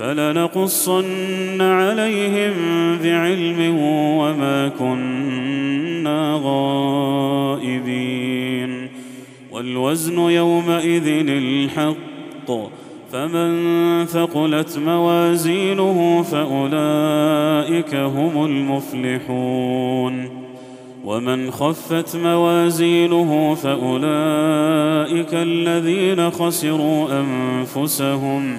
فلنقصن عليهم بعلم وما كنا غائبين. والوزن يومئذ الحق فمن ثقلت موازينه فأولئك هم المفلحون. ومن خفت موازينه فأولئك الذين خسروا أنفسهم.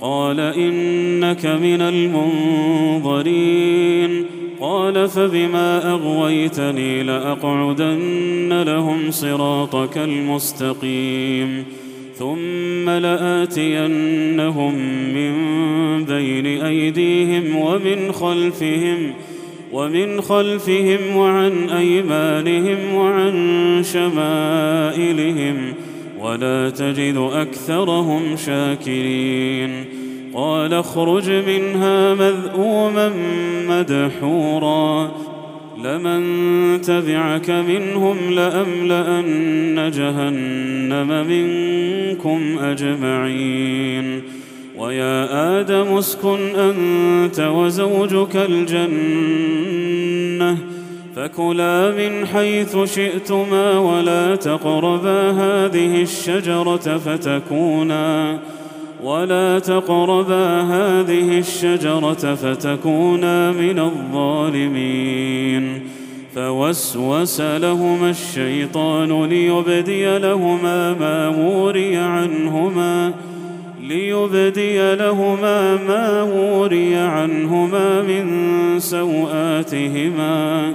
قال إنك من المنظرين. قال فبما أغويتني لأقعدن لهم صراطك المستقيم. ثم لآتينهم من بين أيديهم ومن خلفهم ومن خلفهم وعن أيمانهم وعن شمائلهم ولا تجد أكثرهم شاكرين. قال اخرج منها مذءوما مدحورا. لمن تبعك منهم لأملأن جهنم منكم أجمعين. ويا آدم اسكن أنت وزوجك الجنة. فكلا من حيث شئتما ولا تقربا هذه الشجرة فتكونا ولا تقربا هذه الشجرة فتكونا من الظالمين فوسوس لهما الشيطان ليبدي لهما ما وري عنهما ليبدي لهما ما وري عنهما من سوآتهما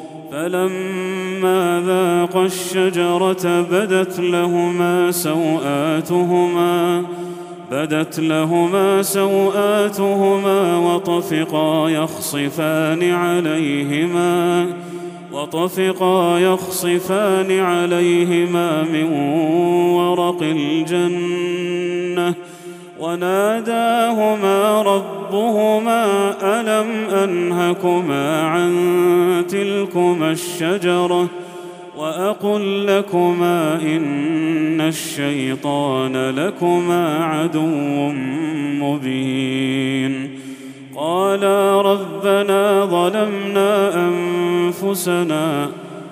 فلما ذاقا الشجرة بدت لهما سوآتهما بدت لهما سوآتهما وطفقا يخصفان عليهما وطفقا يخصفان عليهما من ورق الجنة. وناداهما ربهما ألم أنهكما عن تلكما الشجرة وأقل لكما إن الشيطان لكما عدو مبين قالا ربنا ظلمنا أنفسنا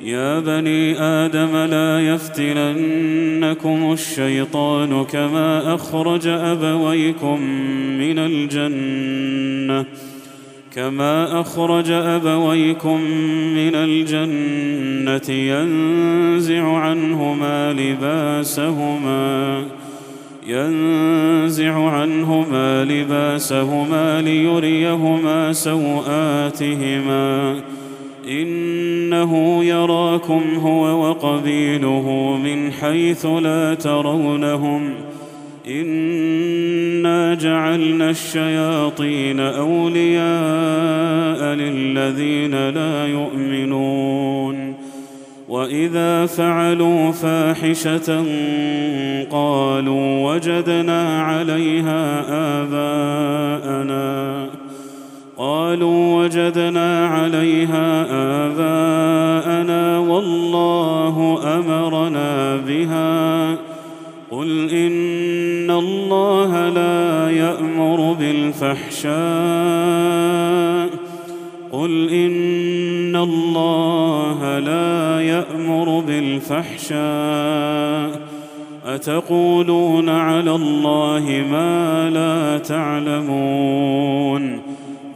يا بني آدم لا يفتننكم الشيطان كما أخرج أبويكم من الجنة كما أخرج أبويكم من الجنة ينزع عنهما لباسهما ينزع عنهما لباسهما ليريهما سوآتهما إنه يراكم هو وقبيله من حيث لا ترونهم إنا جعلنا الشياطين أولياء للذين لا يؤمنون وإذا فعلوا فاحشة قالوا وجدنا عليها آباءنا قالوا وجدنا عليها آباءنا والله أمرنا بها. قل إن الله لا يأمر بالفحشاء. قل إن الله لا يأمر بالفحشاء. أتقولون على الله ما لا تعلمون.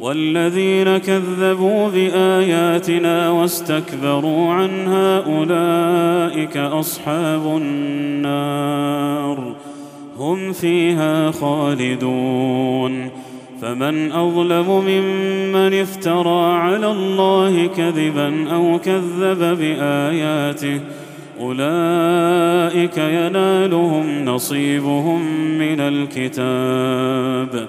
والذين كذبوا بآياتنا واستكبروا عنها أولئك أصحاب النار هم فيها خالدون. فمن أظلم ممن افترى على الله كذبا أو كذب بآياته أولئك ينالهم نصيبهم من الكتاب.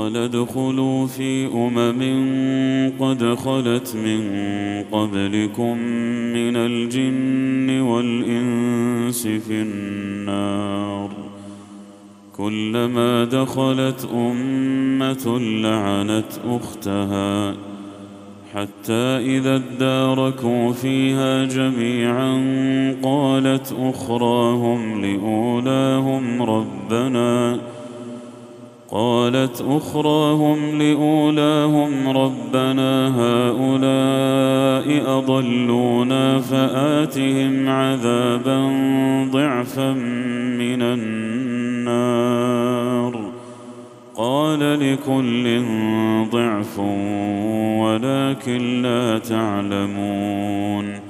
قال ادخلوا في أمم قد خلت من قبلكم من الجن والإنس في النار. كلما دخلت أمة لعنت أختها. حتى إذا اداركوا فيها جميعا قالت أخراهم لأولاهم ربنا. قالت أخراهم لأولاهم ربنا هؤلاء أضلونا فآتهم عذابا ضعفا من النار. قال لكل ضعف ولكن لا تعلمون.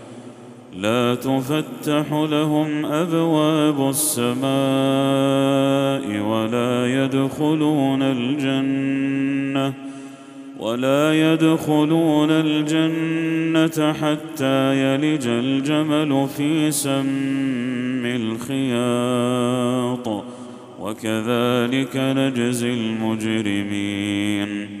لا تفتح لهم أبواب السماء ولا يدخلون الجنة ولا يدخلون الجنة حتى يلج الجمل في سم الخياط. وكذلك نجزي المجرمين.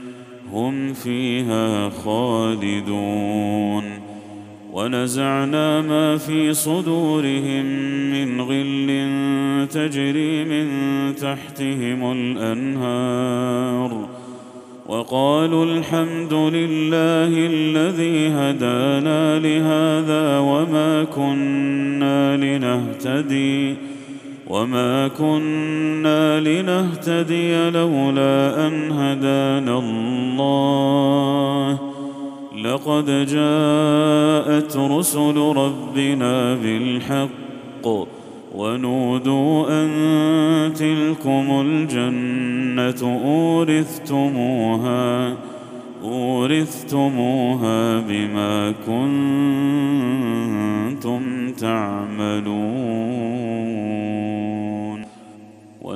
هم فيها خالدون. ونزعنا ما في صدورهم من غل تجري من تحتهم الأنهار. وقالوا الحمد لله الذي هدانا لهذا وما كنا لنهتدي. وما كنا لنهتدي لولا ان هدانا الله لقد جاءت رسل ربنا بالحق ونودوا ان تلكم الجنه اورثتموها اورثتموها بما كنتم تعملون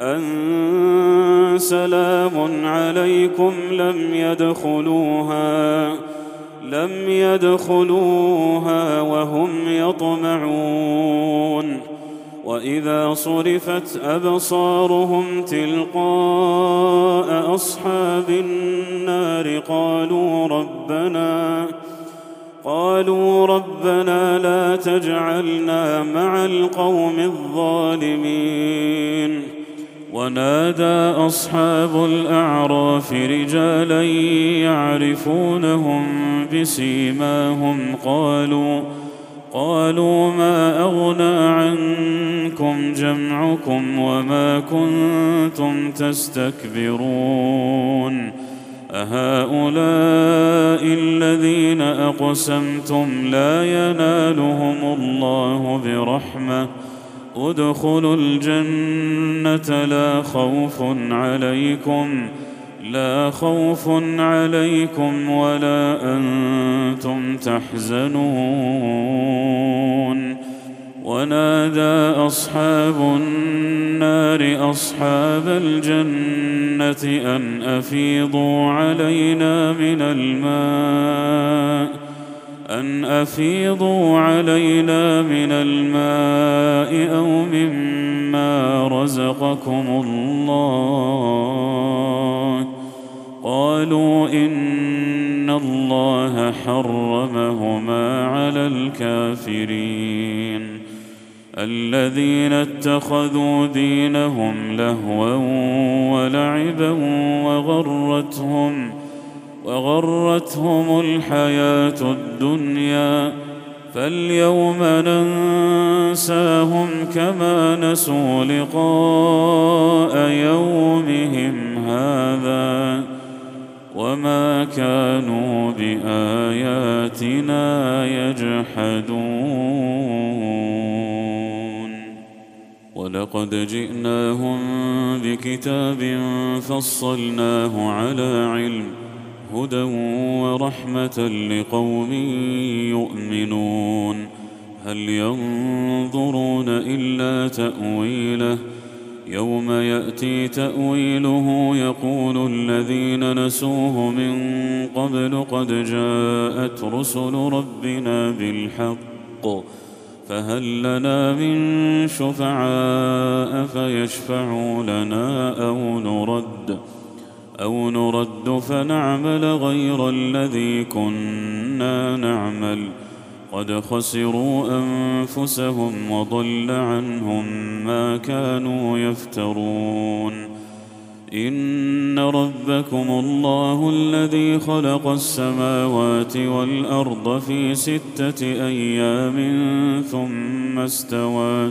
أن سلام عليكم لم يدخلوها لم يدخلوها وهم يطمعون. وإذا صرفت أبصارهم تلقاء أصحاب النار قالوا ربنا قالوا ربنا لا تجعلنا مع القوم الظالمين. ونادى أصحاب الأعراف رجالا يعرفونهم بسيماهم قالوا قالوا ما أغنى عنكم جمعكم وما كنتم تستكبرون؟ أهؤلاء الذين أقسمتم لا ينالهم الله برحمة ادخلوا الجنة لا خوف عليكم لا خوف عليكم ولا أنتم تحزنون. ونادى أصحاب النار أصحاب الجنة أن أفيضوا علينا من الماء. أن أفيضوا علينا من الماء أو مما رزقكم الله. قالوا إن الله حرمهما على الكافرين. الذين اتخذوا دينهم لهوا ولعبا وغرتهم وغرتهم الحياة الدنيا فاليوم ننساهم كما نسوا لقاء يومهم هذا. وما كانوا بآياتنا يجحدون. ولقد جئناهم بكتاب فصلناه على علم هدى ورحمة لقوم يؤمنون. هل ينظرون إلا تأويله؟ يوم يأتي تأويله يقول الذين نسوه من قبل قد جاءت رسل ربنا بالحق فهل لنا من شفعاء فيشفعوا لنا أو نرد ۖ؟ أو نرد فنعمل غير الذي كنا نعمل. قد خسروا أنفسهم وضل عنهم ما كانوا يفترون. إن ربكم الله الذي خلق السماوات والأرض في ستة أيام ثم استوى.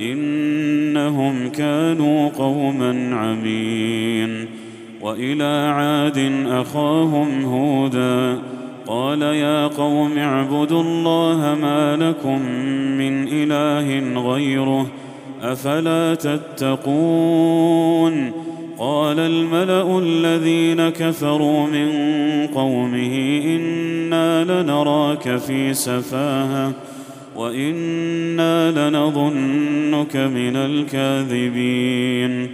إنهم كانوا قوما عمين. وإلى عاد أخاهم هودا. قال يا قوم اعبدوا الله ما لكم من إله غيره. أفلا تتقون؟ قال الملأ الذين كفروا من قومه إنا لنراك في سفاهة. وأنا لنظنك من الكاذبين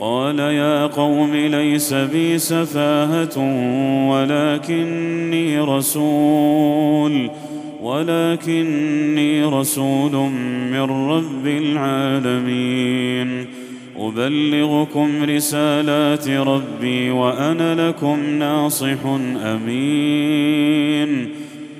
قال يا قوم ليس بي سفاهه ولكني رسول ولكني رسول من رب العالمين ابلغكم رسالات ربي وأنا لكم ناصح امين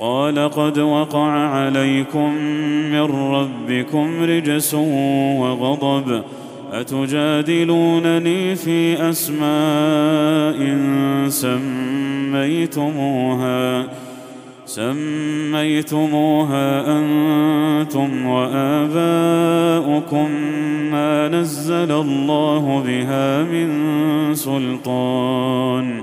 قال قد وقع عليكم من ربكم رجس وغضب. أتجادلونني في أسماء سميتموها سميتموها أنتم وآباؤكم ما نزل الله بها من سلطان.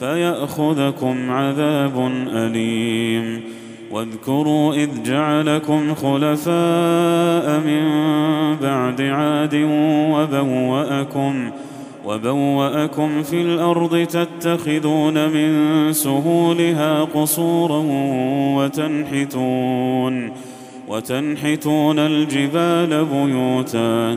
فيأخذكم عذاب أليم. واذكروا إذ جعلكم خلفاء من بعد عاد وبوأكم وبوأكم في الأرض تتخذون من سهولها قصورا وتنحتون وتنحتون الجبال بيوتا.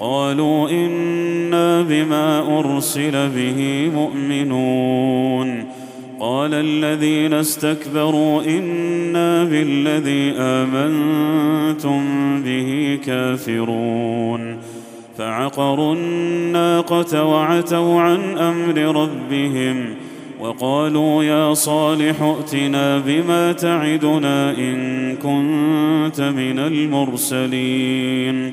قالوا إنا بما أرسل به مؤمنون. قال الذين استكبروا إنا بالذي آمنتم به كافرون. فعقروا الناقة وعتوا عن أمر ربهم وقالوا يا صالح ائتنا بما تعدنا إن كنت من المرسلين.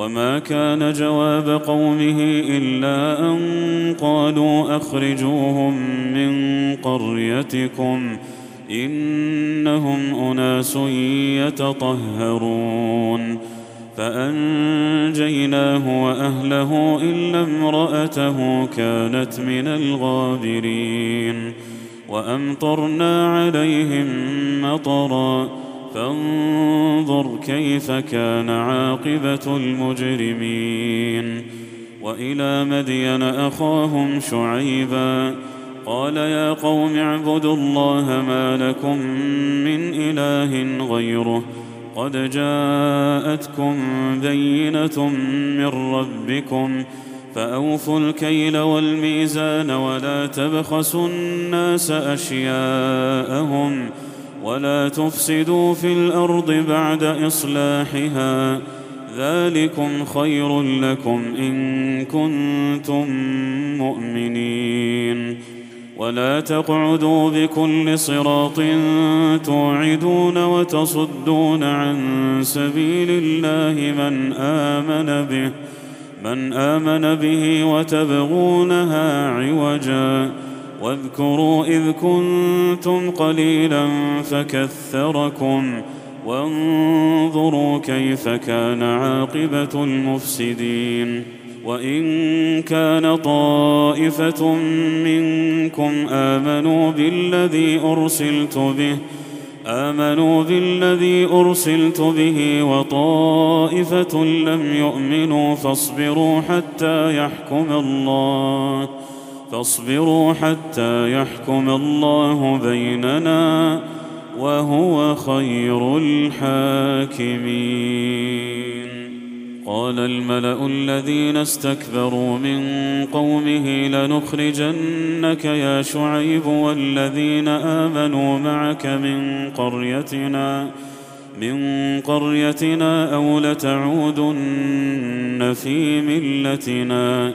وما كان جواب قومه الا ان قالوا اخرجوهم من قريتكم انهم اناس يتطهرون فانجيناه واهله الا امراته كانت من الغابرين وامطرنا عليهم مطرا فانظر كيف كان عاقبة المجرمين. وإلى مدين أخاهم شعيبا. قال يا قوم اعبدوا الله ما لكم من إله غيره. قد جاءتكم بينة من ربكم. فأوفوا الكيل والميزان ولا تبخسوا الناس أشياءهم. ولا تفسدوا في الأرض بعد إصلاحها. ذلكم خير لكم إن كنتم مؤمنين. ولا تقعدوا بكل صراط توعدون وتصدون عن سبيل الله من آمن به من آمن به وتبغونها عوجا. واذكروا إذ كنتم قليلا فكثركم وانظروا كيف كان عاقبة المفسدين وإن كان طائفة منكم آمنوا بالذي أرسلت به آمنوا بالذي أرسلت به وطائفة لم يؤمنوا فاصبروا حتى يحكم الله فاصبروا حتى يحكم الله بيننا وهو خير الحاكمين. قال الملأ الذين استكبروا من قومه لنخرجنك يا شعيب والذين آمنوا معك من قريتنا من قريتنا أو لتعودن في ملتنا.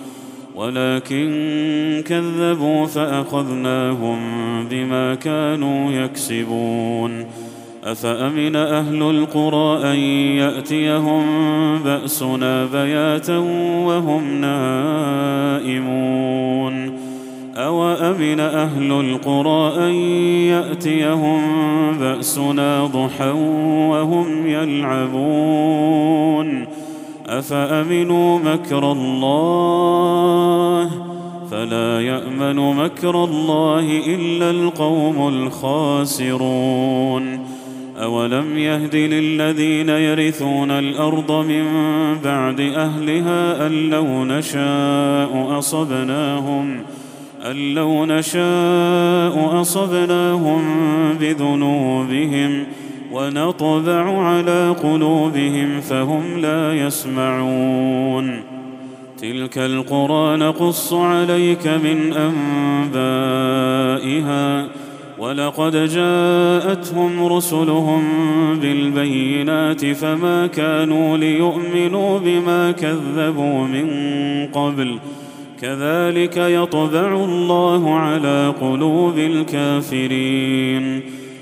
ولكن كذبوا فأخذناهم بما كانوا يكسبون. أفأمن أهل القرى أن يأتيهم بأسنا بياتا وهم نائمون؟ أوأمن أهل القرى أن يأتيهم بأسنا ضحى وهم يلعبون؟ أفأمنوا مكر الله فلا يأمن مكر الله إلا القوم الخاسرون أولم يهد للذين يرثون الأرض من بعد أهلها أن لو نشاء أصبناهم أن لو نشاء أصبناهم بذنوبهم ونطبع على قلوبهم فهم لا يسمعون. تلك القرى نقص عليك من أنبائها. ولقد جاءتهم رسلهم بالبينات فما كانوا ليؤمنوا بما كذبوا من قبل. كذلك يطبع الله على قلوب الكافرين.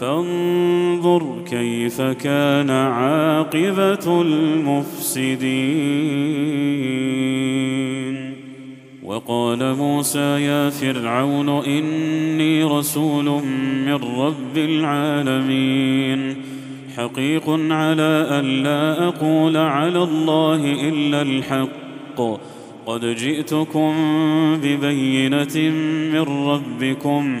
فانظر كيف كان عاقبة المفسدين. وقال موسى يا فرعون إني رسول من رب العالمين. حقيق على أن لا أقول على الله إلا الحق. قد جئتكم ببينة من ربكم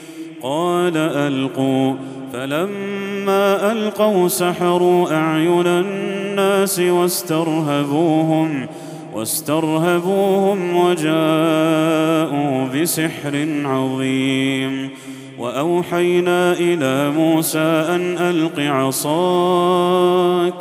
قال ألقوا. فلما ألقوا سحروا أعين الناس واسترهبوهم واسترهبوهم وجاءوا بسحر عظيم. وأوحينا إلى موسى أن ألق عصاك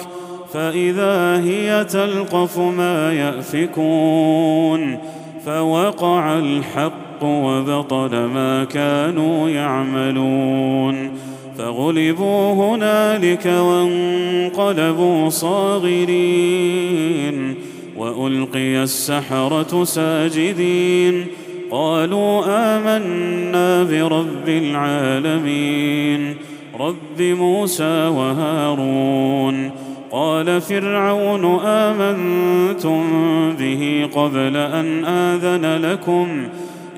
فإذا هي تلقف ما يأفكون. فوقع الحق وبطل ما كانوا يعملون. فغلبوا هنالك وانقلبوا صاغرين. وألقي السحرة ساجدين. قالوا آمنا برب العالمين. رب موسى وهارون. قال فرعون آمنتم به قبل أن آذن لكم.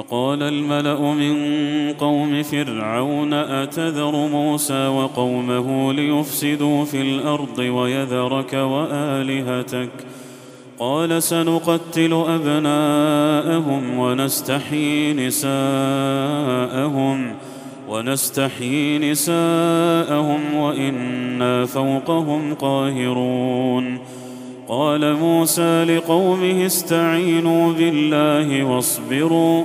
وقال الملأ من قوم فرعون أتذر موسى وقومه ليفسدوا في الأرض ويذرك وآلهتك؟ قال سنقتل أبناءهم ونستحيي نساءهم ونستحيي نساءهم وإنا فوقهم قاهرون. قال موسى لقومه استعينوا بالله واصبروا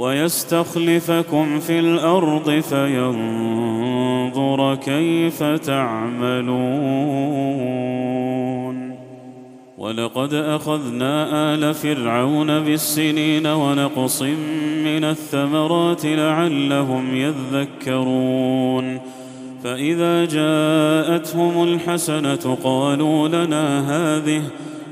ويستخلفكم في الأرض فينظر كيف تعملون. ولقد أخذنا آل فرعون بالسنين ونقص من الثمرات لعلهم يذكرون. فإذا جاءتهم الحسنة قالوا لنا هذه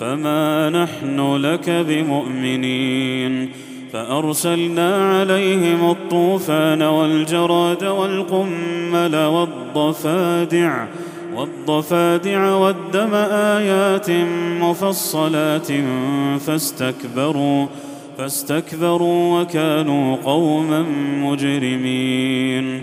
فما نحن لك بمؤمنين فارسلنا عليهم الطوفان والجراد والقمل والضفادع والضفادع والدم ايات مفصلات فاستكبروا فاستكبروا وكانوا قوما مجرمين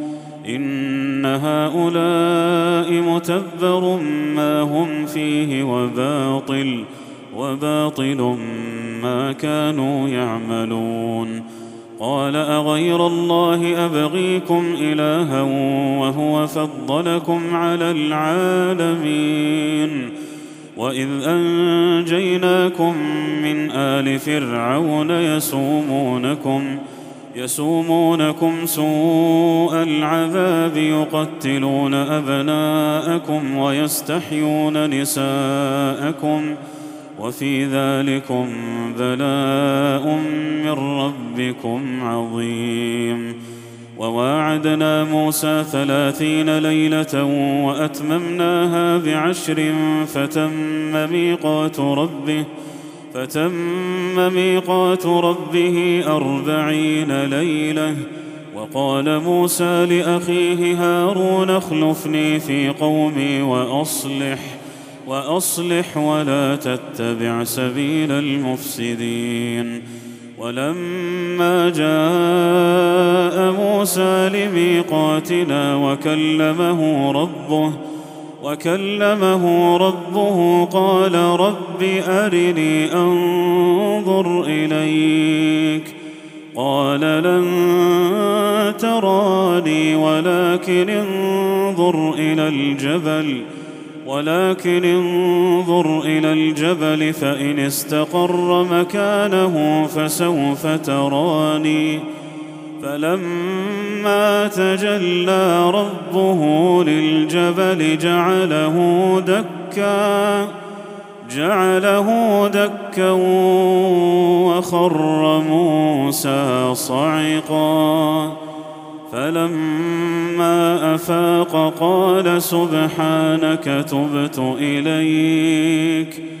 إن هؤلاء متبر ما هم فيه وباطل وباطل ما كانوا يعملون. قال أغير الله أبغيكم إلها وهو فضلكم على العالمين. وإذ أنجيناكم من آل فرعون يسومونكم يسومونكم سوء العذاب يقتلون أبناءكم ويستحيون نساءكم وفي ذلكم بلاء من ربكم عظيم وواعدنا موسى ثلاثين ليلة وأتممناها بعشر فتم ميقات ربه فتم ميقات ربه أربعين ليلة وقال موسى لأخيه هارون اخلفني في قومي وأصلح وأصلح ولا تتبع سبيل المفسدين. ولما جاء موسى لميقاتنا وكلمه ربه وكلمه ربه قال رب أرني أنظر إليك قال لن تراني ولكن انظر إلى الجبل ولكن انظر إلى الجبل فإن استقر مكانه فسوف تراني فلما تجلى ربه للجبل جعله دكا جعله دكا وخر موسى صعقا. فلما أفاق قال سبحانك تبت إليك.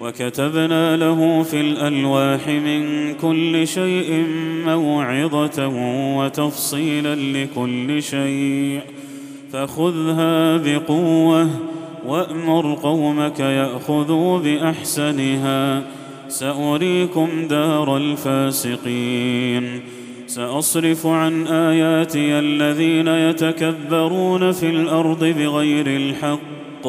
وكتبنا له في الألواح من كل شيء موعظة وتفصيلا لكل شيء. فخذها بقوة وأمر قومك يأخذوا بأحسنها. سأريكم دار الفاسقين. سأصرف عن آياتي الذين يتكبرون في الأرض بغير الحق.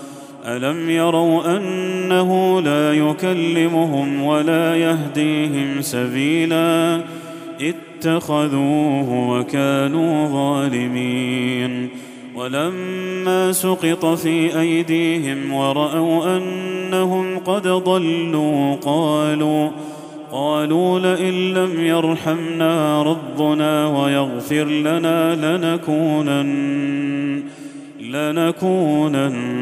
ألم يروا أنه لا يكلمهم ولا يهديهم سبيلا؟ اتخذوه وكانوا ظالمين. ولما سقط في أيديهم ورأوا أنهم قد ضلوا قالوا قالوا لئن لم يرحمنا ربنا ويغفر لنا لنكونن لنكونن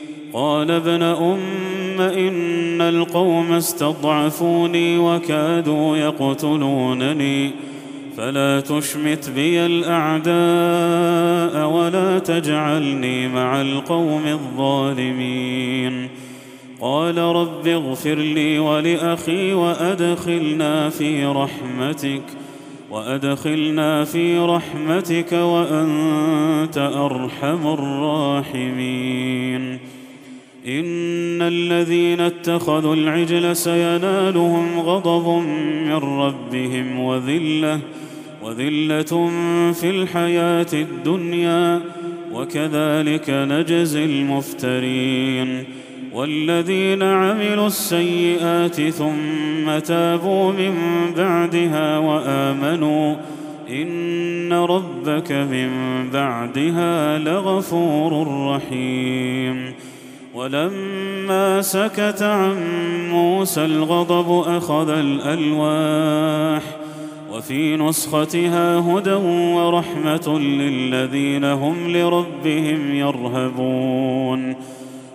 قال ابن أم إن القوم استضعفوني وكادوا يقتلونني فلا تشمت بي الأعداء ولا تجعلني مع القوم الظالمين. قال رب اغفر لي ولأخي وأدخلنا في رحمتك وأدخلنا في رحمتك وأنت أرحم الراحمين. إن الذين اتخذوا العجل سينالهم غضب من ربهم وذله وذلة في الحياة الدنيا وكذلك نجزي المفترين. والذين عملوا السيئات ثم تابوا من بعدها وآمنوا إن ربك من بعدها لغفور رحيم. ولما سكت عن موسى الغضب أخذ الألواح وفي نسختها هدى ورحمة للذين هم لربهم يرهبون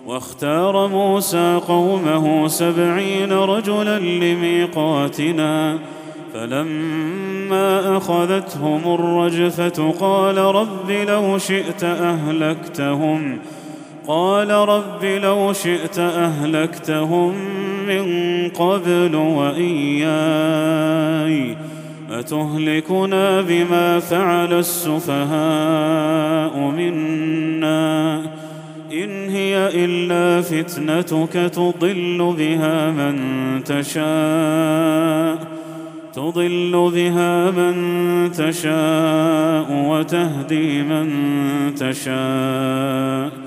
واختار موسى قومه سبعين رجلا لميقاتنا فلما أخذتهم الرجفة قال رب لو شئت أهلكتهم قال رب لو شئت أهلكتهم من قبل وإياي أتهلكنا بما فعل السفهاء منا إن هي إلا فتنتك تضل بها من تشاء تضل بها من تشاء وتهدي من تشاء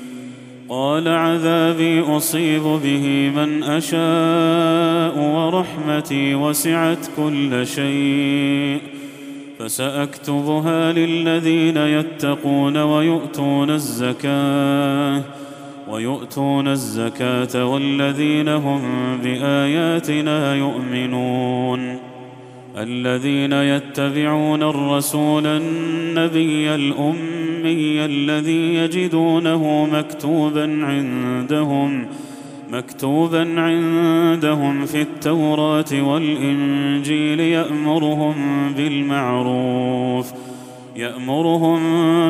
قال عذابي أصيب به من أشاء ورحمتي وسعت كل شيء فسأكتبها للذين يتقون ويؤتون الزكاة ويؤتون الزكاة والذين هم بآياتنا يؤمنون الذين يتبعون الرسول النبي الأمي الذي يجدونه مكتوبا عندهم مكتوبا عندهم في التوراة والإنجيل يأمرهم بالمعروف يأمرهم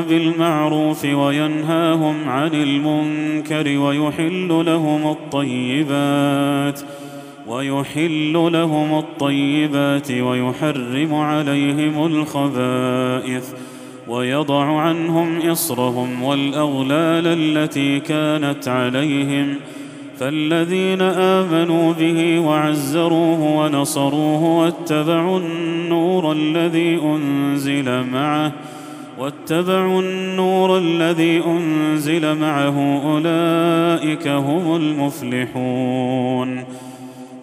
بالمعروف وينهاهم عن المنكر ويحل لهم الطيبات. ويحل لهم الطيبات ويحرم عليهم الخبائث ويضع عنهم إصرهم والاغلال التي كانت عليهم فالذين آمنوا به وعزروه ونصروه واتبعوا النور الذي أنزل معه واتبعوا النور الذي أنزل معه أولئك هم المفلحون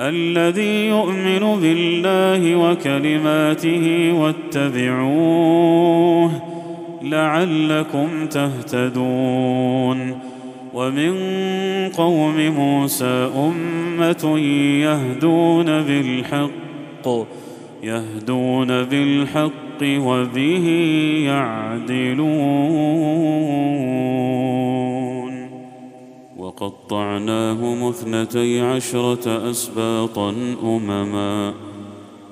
الذي يؤمن بالله وكلماته واتبعوه لعلكم تهتدون. ومن قوم موسى أمة يهدون بالحق يهدون بالحق وبه يعدلون. وقطعناهم اثنتي عشرة أسباطا أمما.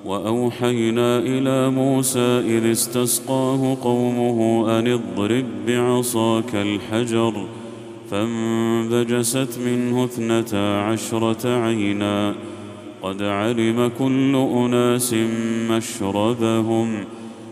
وأوحينا إلى موسى إذ استسقاه قومه أن اضرب بعصاك الحجر فانبجست منه اثنتا عشرة عينا. قد علم كل أناس مشربهم.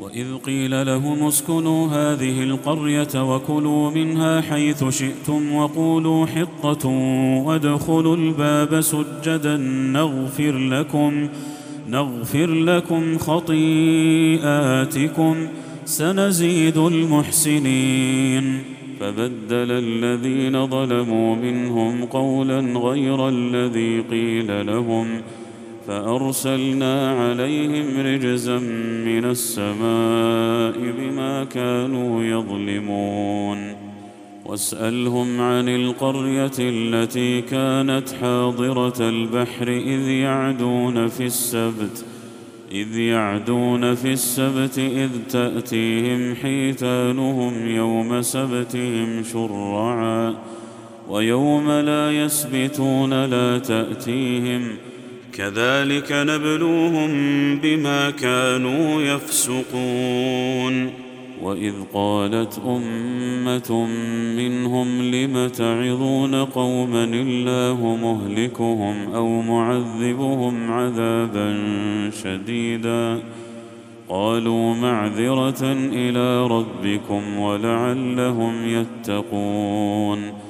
وإذ قيل لهم اسكنوا هذه القرية وكلوا منها حيث شئتم وقولوا حطة وادخلوا الباب سجدا نغفر لكم نغفر لكم خطيئاتكم سنزيد المحسنين. فبدل الذين ظلموا منهم قولا غير الذي قيل لهم فأرسلنا عليهم رجزا من السماء بما كانوا يظلمون. واسألهم عن القرية التي كانت حاضرة البحر إذ يعدون في السبت إذ يعدون في السبت إذ تأتيهم حيتانهم يوم سبتهم شرعا ويوم لا يسبتون لا تأتيهم ۖ كذلك نبلوهم بما كانوا يفسقون. وإذ قالت أمة منهم لم تعظون قوما الله مهلكهم أو معذبهم عذابا شديدا؟ قالوا معذرة إلى ربكم ولعلهم يتقون.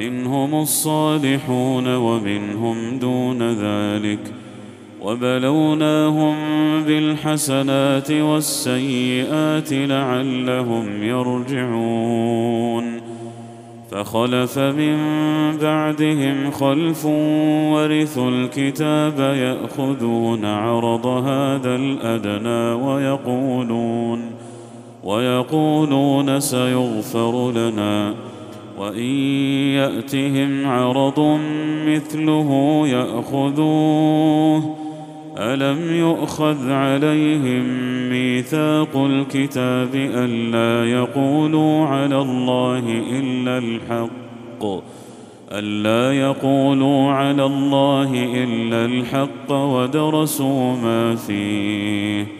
منهم الصالحون ومنهم دون ذلك وبلوناهم بالحسنات والسيئات لعلهم يرجعون فخلف من بعدهم خلف ورثوا الكتاب يأخذون عرض هذا الأدنى ويقولون ويقولون سيغفر لنا وإن يأتهم عرض مثله يأخذوه. ألم يؤخذ عليهم ميثاق الكتاب الا يقولوا على الله إلا الحق؟ ألا يقولوا على الله إلا الحق ودرسوا ما فيه.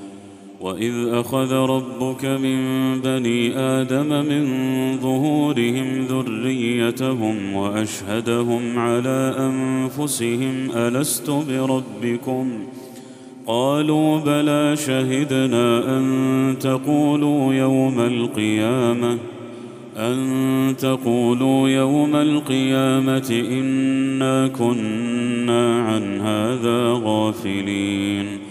واذ اخذ ربك من بني آدم من ظهورهم ذريتهم واشهدهم على انفسهم الست بربكم قالوا بلى شهدنا ان تقولوا يوم القيامه أن تقولوا يوم القيامة إنا كنا عن هذا غافلين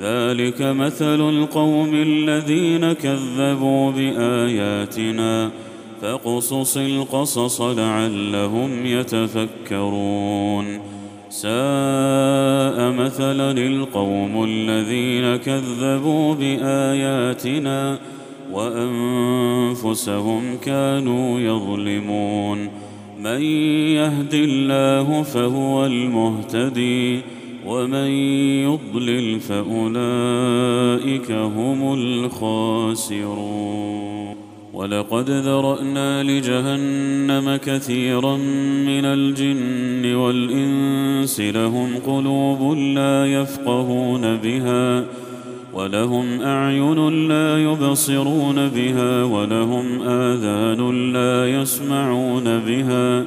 ذلك مثل القوم الذين كذبوا بآياتنا فاقصص القصص لعلهم يتفكرون. ساء مثلا القوم الذين كذبوا بآياتنا وأنفسهم كانوا يظلمون. من يهد الله فهو المهتدي ومن يضلل فأولئك هم الخاسرون. ولقد ذرأنا لجهنم كثيرا من الجن والإنس لهم قلوب لا يفقهون بها ولهم أعين لا يبصرون بها ولهم آذان لا يسمعون بها.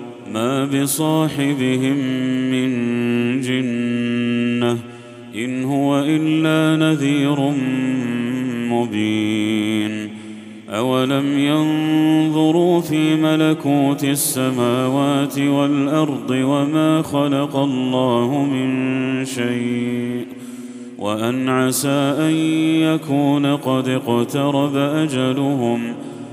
ما بصاحبهم من جنة إن هو إلا نذير مبين أولم ينظروا في ملكوت السماوات والأرض وما خلق الله من شيء وأن عسى أن يكون قد اقترب أجلهم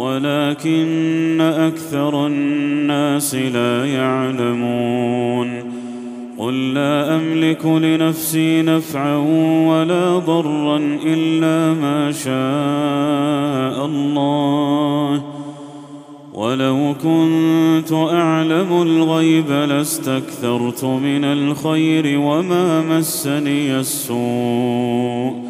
ولكن أكثر الناس لا يعلمون قل لا أملك لنفسي نفعا ولا ضرا إلا ما شاء الله ولو كنت أعلم الغيب لاستكثرت من الخير وما مسني السوء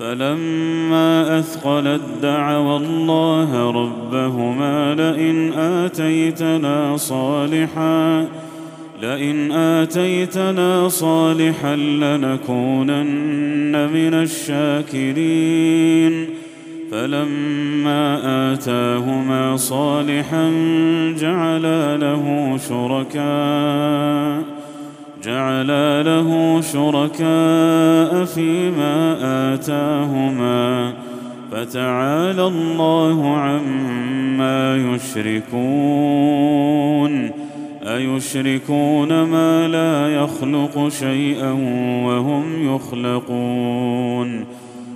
فلما أثقلت دعوا الله ربهما لئن آتيتنا صالحا لئن آتيتنا صالحا لنكونن من الشاكرين. فلما آتاهما صالحا جعلا له شركاء. جعلا له شركاء فيما آتاهما فتعالى الله عما يشركون أيشركون ما لا يخلق شيئا وهم يخلقون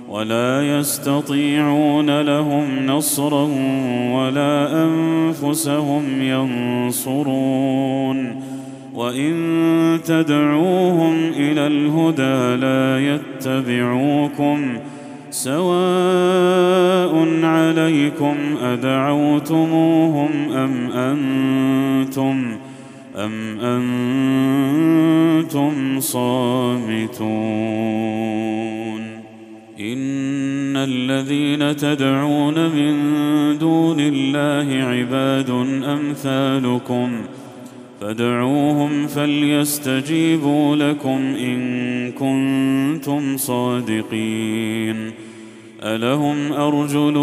ولا يستطيعون لهم نصرا ولا أنفسهم ينصرون وإن تدعوهم إلى الهدى لا يتبعوكم سواء عليكم أدعوتموهم أم أنتم أم أنتم صامتون إن الذين تدعون من دون الله عباد أمثالكم فادعوهم فليستجيبوا لكم إن كنتم صادقين. ألهم أرجل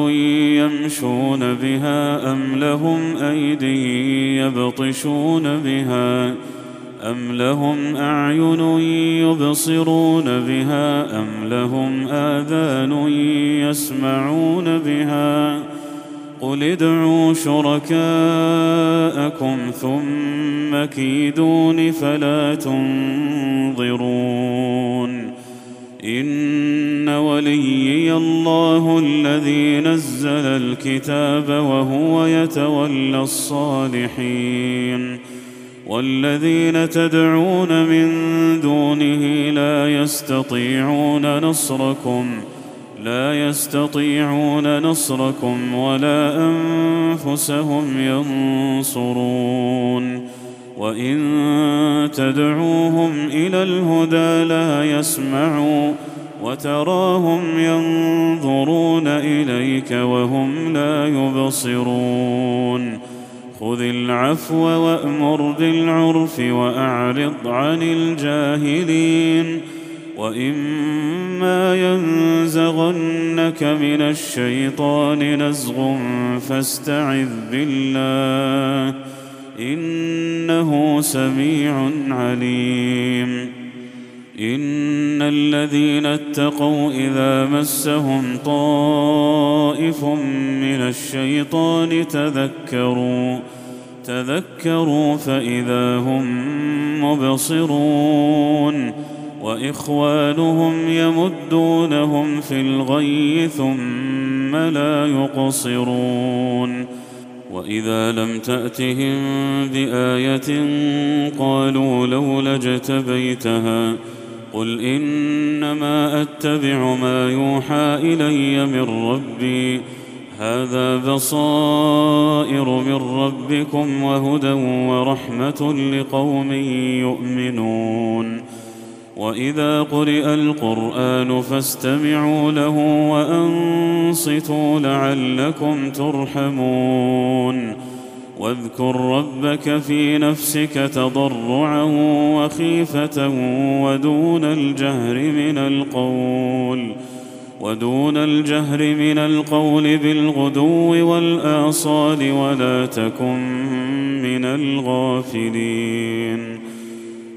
يمشون بها أم لهم أيدي يبطشون بها أم لهم أعين يبصرون بها أم لهم آذان يسمعون بها قل ادعوا شركاءكم ثم كيدون فلا تنظرون إن وليي الله الذي نزل الكتاب وهو يتولى الصالحين والذين تدعون من دونه لا يستطيعون نصركم لا يستطيعون نصركم ولا أنفسهم ينصرون. وإن تدعوهم إلى الهدى لا يسمعوا وتراهم ينظرون إليك وهم لا يبصرون. خذ العفو وأمر بالعرف وأعرض عن الجاهلين. واما ينزغنك من الشيطان نزغ فاستعذ بالله انه سميع عليم. ان الذين اتقوا اذا مسهم طائف من الشيطان تذكروا تذكروا فاذا هم مبصرون وإخوانهم يمدونهم في الغي ثم لا يقصرون. وإذا لم تأتهم بآية قالوا لولا اجتبيتها قل إنما أتبع ما يوحى إلي من ربي. هذا بصائر من ربكم وهدى ورحمة لقوم يؤمنون. وإذا قرئ القرآن فاستمعوا له وأنصتوا لعلكم ترحمون. واذكر ربك في نفسك تضرعا وخيفة ودون الجهر من القول ودون الجهر من القول بالغدو والآصال ولا تكن من الغافلين.